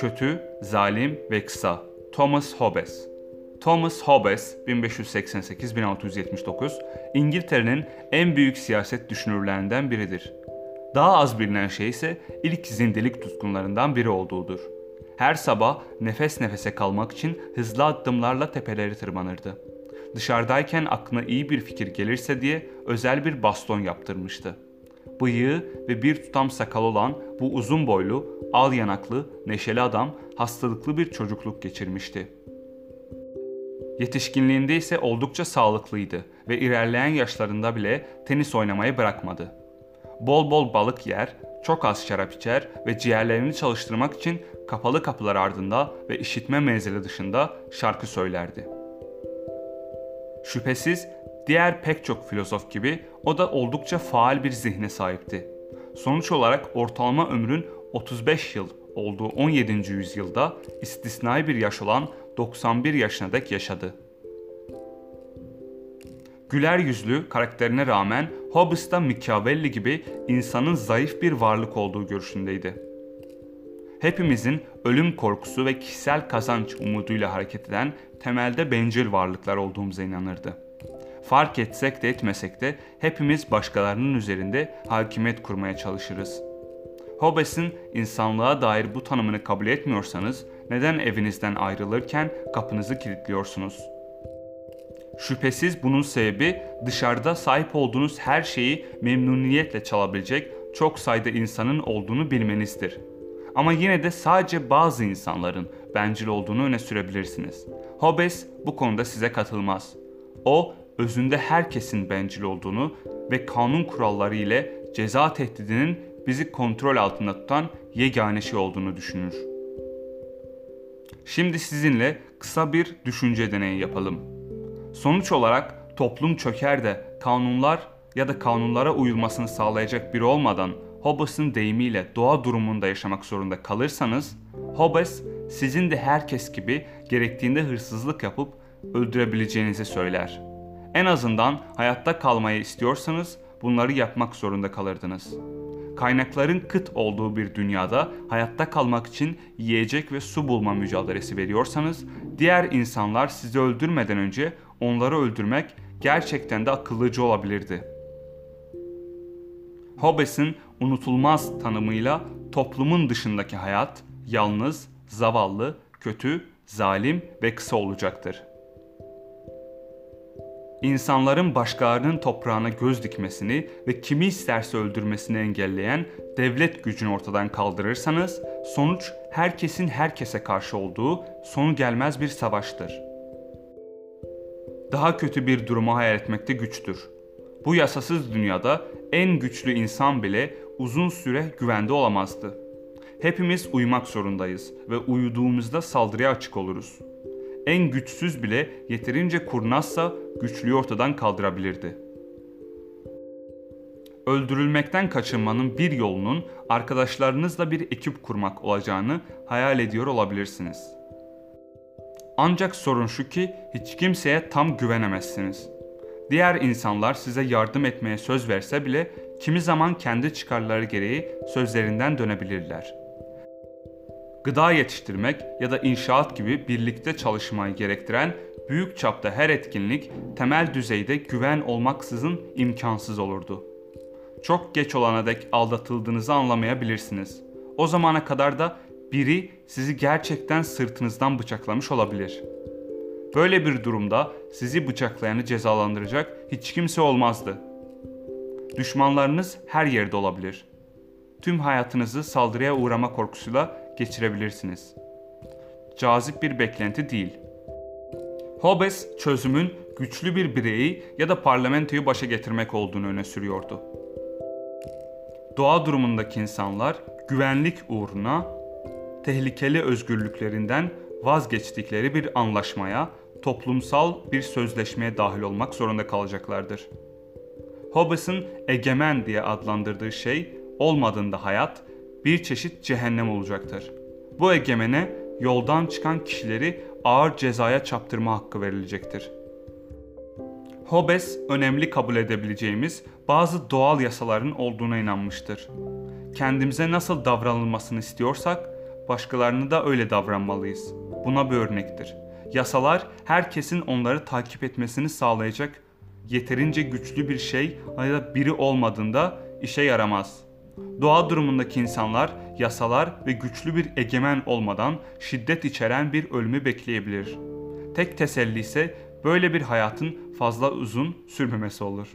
kötü, zalim ve kısa. Thomas Hobbes Thomas Hobbes 1588-1679 İngiltere'nin en büyük siyaset düşünürlerinden biridir. Daha az bilinen şey ise ilk zindelik tutkunlarından biri olduğudur. Her sabah nefes nefese kalmak için hızlı adımlarla tepeleri tırmanırdı. Dışarıdayken aklına iyi bir fikir gelirse diye özel bir baston yaptırmıştı. Bıyığı ve bir tutam sakal olan bu uzun boylu, al yanaklı, neşeli adam hastalıklı bir çocukluk geçirmişti. Yetişkinliğinde ise oldukça sağlıklıydı ve ilerleyen yaşlarında bile tenis oynamayı bırakmadı. Bol bol balık yer, çok az şarap içer ve ciğerlerini çalıştırmak için kapalı kapılar ardında ve işitme menzili dışında şarkı söylerdi. Şüphesiz diğer pek çok filozof gibi o da oldukça faal bir zihne sahipti. Sonuç olarak ortalama ömrün 35 yıl olduğu 17. yüzyılda istisnai bir yaş olan 91 yaşına dek yaşadı. Güler yüzlü karakterine rağmen Hobbes da Machiavelli gibi insanın zayıf bir varlık olduğu görüşündeydi. Hepimizin ölüm korkusu ve kişisel kazanç umuduyla hareket eden temelde bencil varlıklar olduğumuza inanırdı. Fark etsek de etmesek de hepimiz başkalarının üzerinde hakimiyet kurmaya çalışırız. Hobbes'in insanlığa dair bu tanımını kabul etmiyorsanız neden evinizden ayrılırken kapınızı kilitliyorsunuz? Şüphesiz bunun sebebi dışarıda sahip olduğunuz her şeyi memnuniyetle çalabilecek çok sayıda insanın olduğunu bilmenizdir. Ama yine de sadece bazı insanların bencil olduğunu öne sürebilirsiniz. Hobbes bu konuda size katılmaz. O özünde herkesin bencil olduğunu ve kanun kuralları ile ceza tehdidinin bizi kontrol altında tutan yegane şey olduğunu düşünür. Şimdi sizinle kısa bir düşünce deneyi yapalım. Sonuç olarak toplum çöker de kanunlar ya da kanunlara uyulmasını sağlayacak biri olmadan Hobbes'ın deyimiyle doğa durumunda yaşamak zorunda kalırsanız, Hobbes sizin de herkes gibi gerektiğinde hırsızlık yapıp öldürebileceğinizi söyler. En azından hayatta kalmayı istiyorsanız bunları yapmak zorunda kalırdınız. Kaynakların kıt olduğu bir dünyada hayatta kalmak için yiyecek ve su bulma mücadelesi veriyorsanız, diğer insanlar sizi öldürmeden önce onları öldürmek gerçekten de akıllıcı olabilirdi. Hobbes'in unutulmaz tanımıyla toplumun dışındaki hayat yalnız, zavallı, kötü, zalim ve kısa olacaktır. İnsanların başkalarının toprağına göz dikmesini ve kimi isterse öldürmesini engelleyen devlet gücünü ortadan kaldırırsanız sonuç herkesin herkese karşı olduğu sonu gelmez bir savaştır. Daha kötü bir durumu hayal etmekte güçtür. Bu yasasız dünyada en güçlü insan bile uzun süre güvende olamazdı. Hepimiz uyumak zorundayız ve uyuduğumuzda saldırıya açık oluruz. En güçsüz bile yeterince kurnazsa güçlüyü ortadan kaldırabilirdi. Öldürülmekten kaçınmanın bir yolunun arkadaşlarınızla bir ekip kurmak olacağını hayal ediyor olabilirsiniz. Ancak sorun şu ki hiç kimseye tam güvenemezsiniz. Diğer insanlar size yardım etmeye söz verse bile kimi zaman kendi çıkarları gereği sözlerinden dönebilirler. Gıda yetiştirmek ya da inşaat gibi birlikte çalışmayı gerektiren büyük çapta her etkinlik temel düzeyde güven olmaksızın imkansız olurdu. Çok geç olana dek aldatıldığınızı anlamayabilirsiniz. O zamana kadar da biri sizi gerçekten sırtınızdan bıçaklamış olabilir. Böyle bir durumda sizi bıçaklayanı cezalandıracak hiç kimse olmazdı. Düşmanlarınız her yerde olabilir. Tüm hayatınızı saldırıya uğrama korkusuyla geçirebilirsiniz. Cazip bir beklenti değil. Hobbes çözümün güçlü bir bireyi ya da parlamentoyu başa getirmek olduğunu öne sürüyordu. Doğa durumundaki insanlar güvenlik uğruna tehlikeli özgürlüklerinden vazgeçtikleri bir anlaşmaya, toplumsal bir sözleşmeye dahil olmak zorunda kalacaklardır. Hobbes'ın egemen diye adlandırdığı şey olmadığında hayat bir çeşit cehennem olacaktır. Bu egemene yoldan çıkan kişileri ağır cezaya çaptırma hakkı verilecektir. Hobbes önemli kabul edebileceğimiz bazı doğal yasaların olduğuna inanmıştır. Kendimize nasıl davranılmasını istiyorsak başkalarını da öyle davranmalıyız. Buna bir örnektir. Yasalar herkesin onları takip etmesini sağlayacak yeterince güçlü bir şey ya da biri olmadığında işe yaramaz. Doğa durumundaki insanlar yasalar ve güçlü bir egemen olmadan şiddet içeren bir ölümü bekleyebilir. Tek teselli ise böyle bir hayatın fazla uzun sürmemesi olur.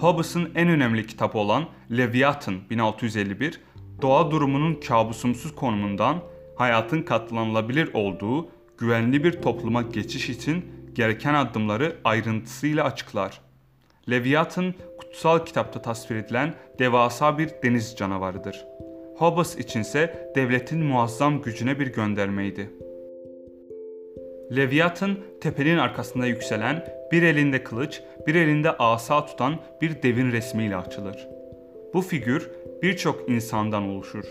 Hobbes'ın en önemli kitabı olan Leviathan 1651, doğa durumunun kabusumsuz konumundan hayatın katlanılabilir olduğu güvenli bir topluma geçiş için gereken adımları ayrıntısıyla açıklar. Leviathan kutsal kitapta tasvir edilen devasa bir deniz canavarıdır. Hobbes içinse devletin muazzam gücüne bir göndermeydi. Leviathan tepenin arkasında yükselen, bir elinde kılıç, bir elinde asa tutan bir devin resmiyle açılır. Bu figür birçok insandan oluşur.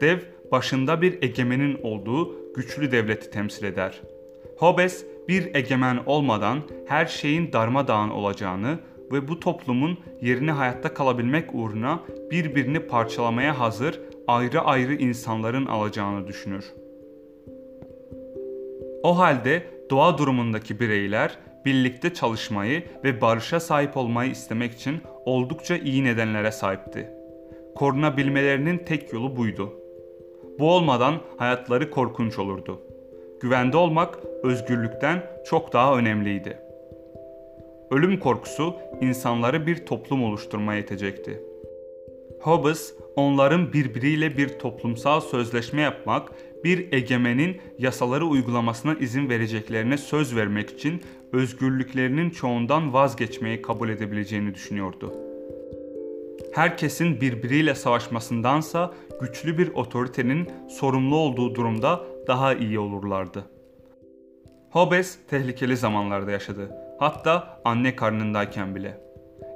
Dev başında bir egemenin olduğu güçlü devleti temsil eder. Hobbes bir egemen olmadan her şeyin darmadağın olacağını ve bu toplumun yerini hayatta kalabilmek uğruna birbirini parçalamaya hazır ayrı ayrı insanların alacağını düşünür. O halde doğa durumundaki bireyler birlikte çalışmayı ve barışa sahip olmayı istemek için oldukça iyi nedenlere sahipti. Korunabilmelerinin tek yolu buydu. Bu olmadan hayatları korkunç olurdu. Güvende olmak özgürlükten çok daha önemliydi. Ölüm korkusu insanları bir toplum oluşturmaya yetecekti. Hobbes onların birbiriyle bir toplumsal sözleşme yapmak, bir egemenin yasaları uygulamasına izin vereceklerine söz vermek için özgürlüklerinin çoğundan vazgeçmeyi kabul edebileceğini düşünüyordu. Herkesin birbiriyle savaşmasındansa güçlü bir otoritenin sorumlu olduğu durumda daha iyi olurlardı. Hobbes tehlikeli zamanlarda yaşadı. Hatta anne karnındayken bile.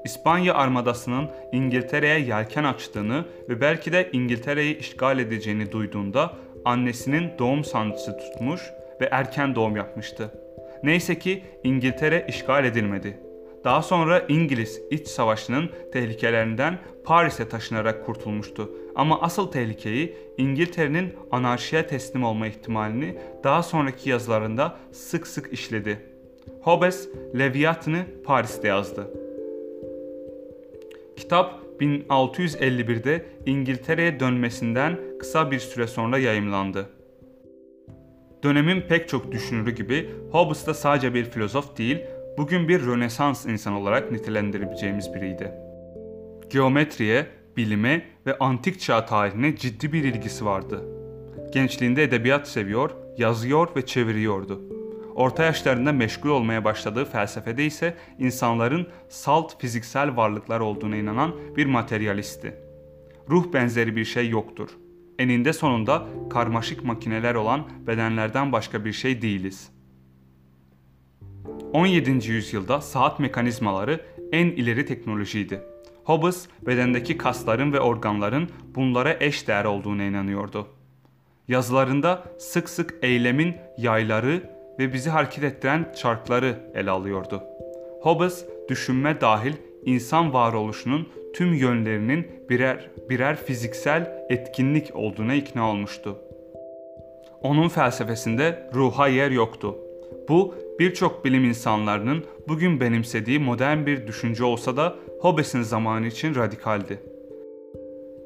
İspanya armadasının İngiltere'ye yelken açtığını ve belki de İngiltere'yi işgal edeceğini duyduğunda annesinin doğum sancısı tutmuş ve erken doğum yapmıştı. Neyse ki İngiltere işgal edilmedi. Daha sonra İngiliz iç savaşının tehlikelerinden Paris'e taşınarak kurtulmuştu. Ama asıl tehlikeyi İngiltere'nin anarşiye teslim olma ihtimalini daha sonraki yazılarında sık sık işledi. Hobbes Leviathan'ı Paris'te yazdı. Kitap 1651'de İngiltere'ye dönmesinden kısa bir süre sonra yayımlandı. Dönemin pek çok düşünürü gibi Hobbes da sadece bir filozof değil, bugün bir Rönesans insan olarak nitelendirebileceğimiz biriydi. Geometriye, bilime ve antik çağ tarihine ciddi bir ilgisi vardı. Gençliğinde edebiyat seviyor, yazıyor ve çeviriyordu. Orta yaşlarında meşgul olmaya başladığı felsefede ise insanların salt fiziksel varlıklar olduğuna inanan bir materyalistti. Ruh benzeri bir şey yoktur. Eninde sonunda karmaşık makineler olan bedenlerden başka bir şey değiliz.'' 17. yüzyılda saat mekanizmaları en ileri teknolojiydi. Hobbes bedendeki kasların ve organların bunlara eş değer olduğuna inanıyordu. Yazılarında sık sık eylemin yayları ve bizi hareket ettiren çarkları ele alıyordu. Hobbes düşünme dahil insan varoluşunun tüm yönlerinin birer birer fiziksel etkinlik olduğuna ikna olmuştu. Onun felsefesinde ruha yer yoktu. Bu birçok bilim insanlarının bugün benimsediği modern bir düşünce olsa da Hobbes'in zamanı için radikaldi.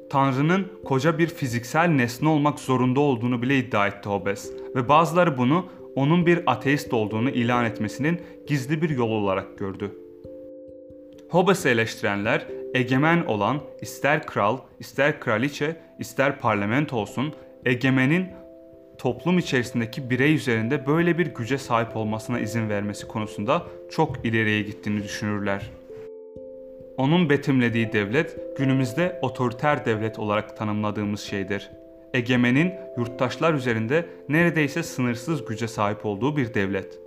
Tanrı'nın koca bir fiziksel nesne olmak zorunda olduğunu bile iddia etti Hobbes ve bazıları bunu onun bir ateist olduğunu ilan etmesinin gizli bir yol olarak gördü. Hobbes'i eleştirenler egemen olan ister kral, ister kraliçe, ister parlamento olsun egemenin toplum içerisindeki birey üzerinde böyle bir güce sahip olmasına izin vermesi konusunda çok ileriye gittiğini düşünürler. Onun betimlediği devlet günümüzde otoriter devlet olarak tanımladığımız şeydir. Egemenin yurttaşlar üzerinde neredeyse sınırsız güce sahip olduğu bir devlet.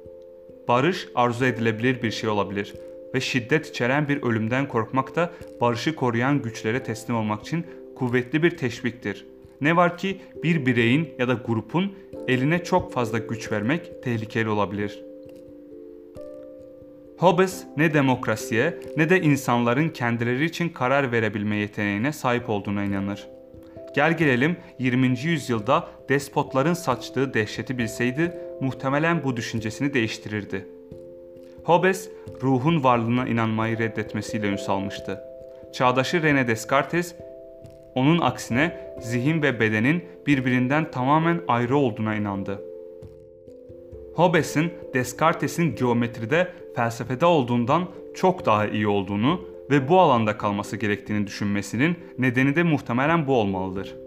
Barış arzu edilebilir bir şey olabilir ve şiddet içeren bir ölümden korkmak da barışı koruyan güçlere teslim olmak için kuvvetli bir teşviktir.'' Ne var ki bir bireyin ya da grubun eline çok fazla güç vermek tehlikeli olabilir. Hobbes ne demokrasiye ne de insanların kendileri için karar verebilme yeteneğine sahip olduğuna inanır. Gel gelelim 20. yüzyılda despotların saçtığı dehşeti bilseydi muhtemelen bu düşüncesini değiştirirdi. Hobbes ruhun varlığına inanmayı reddetmesiyle ün salmıştı. Çağdaşı René Descartes onun aksine zihin ve bedenin birbirinden tamamen ayrı olduğuna inandı. Hobbes'in Descartes'in geometride felsefede olduğundan çok daha iyi olduğunu ve bu alanda kalması gerektiğini düşünmesinin nedeni de muhtemelen bu olmalıdır.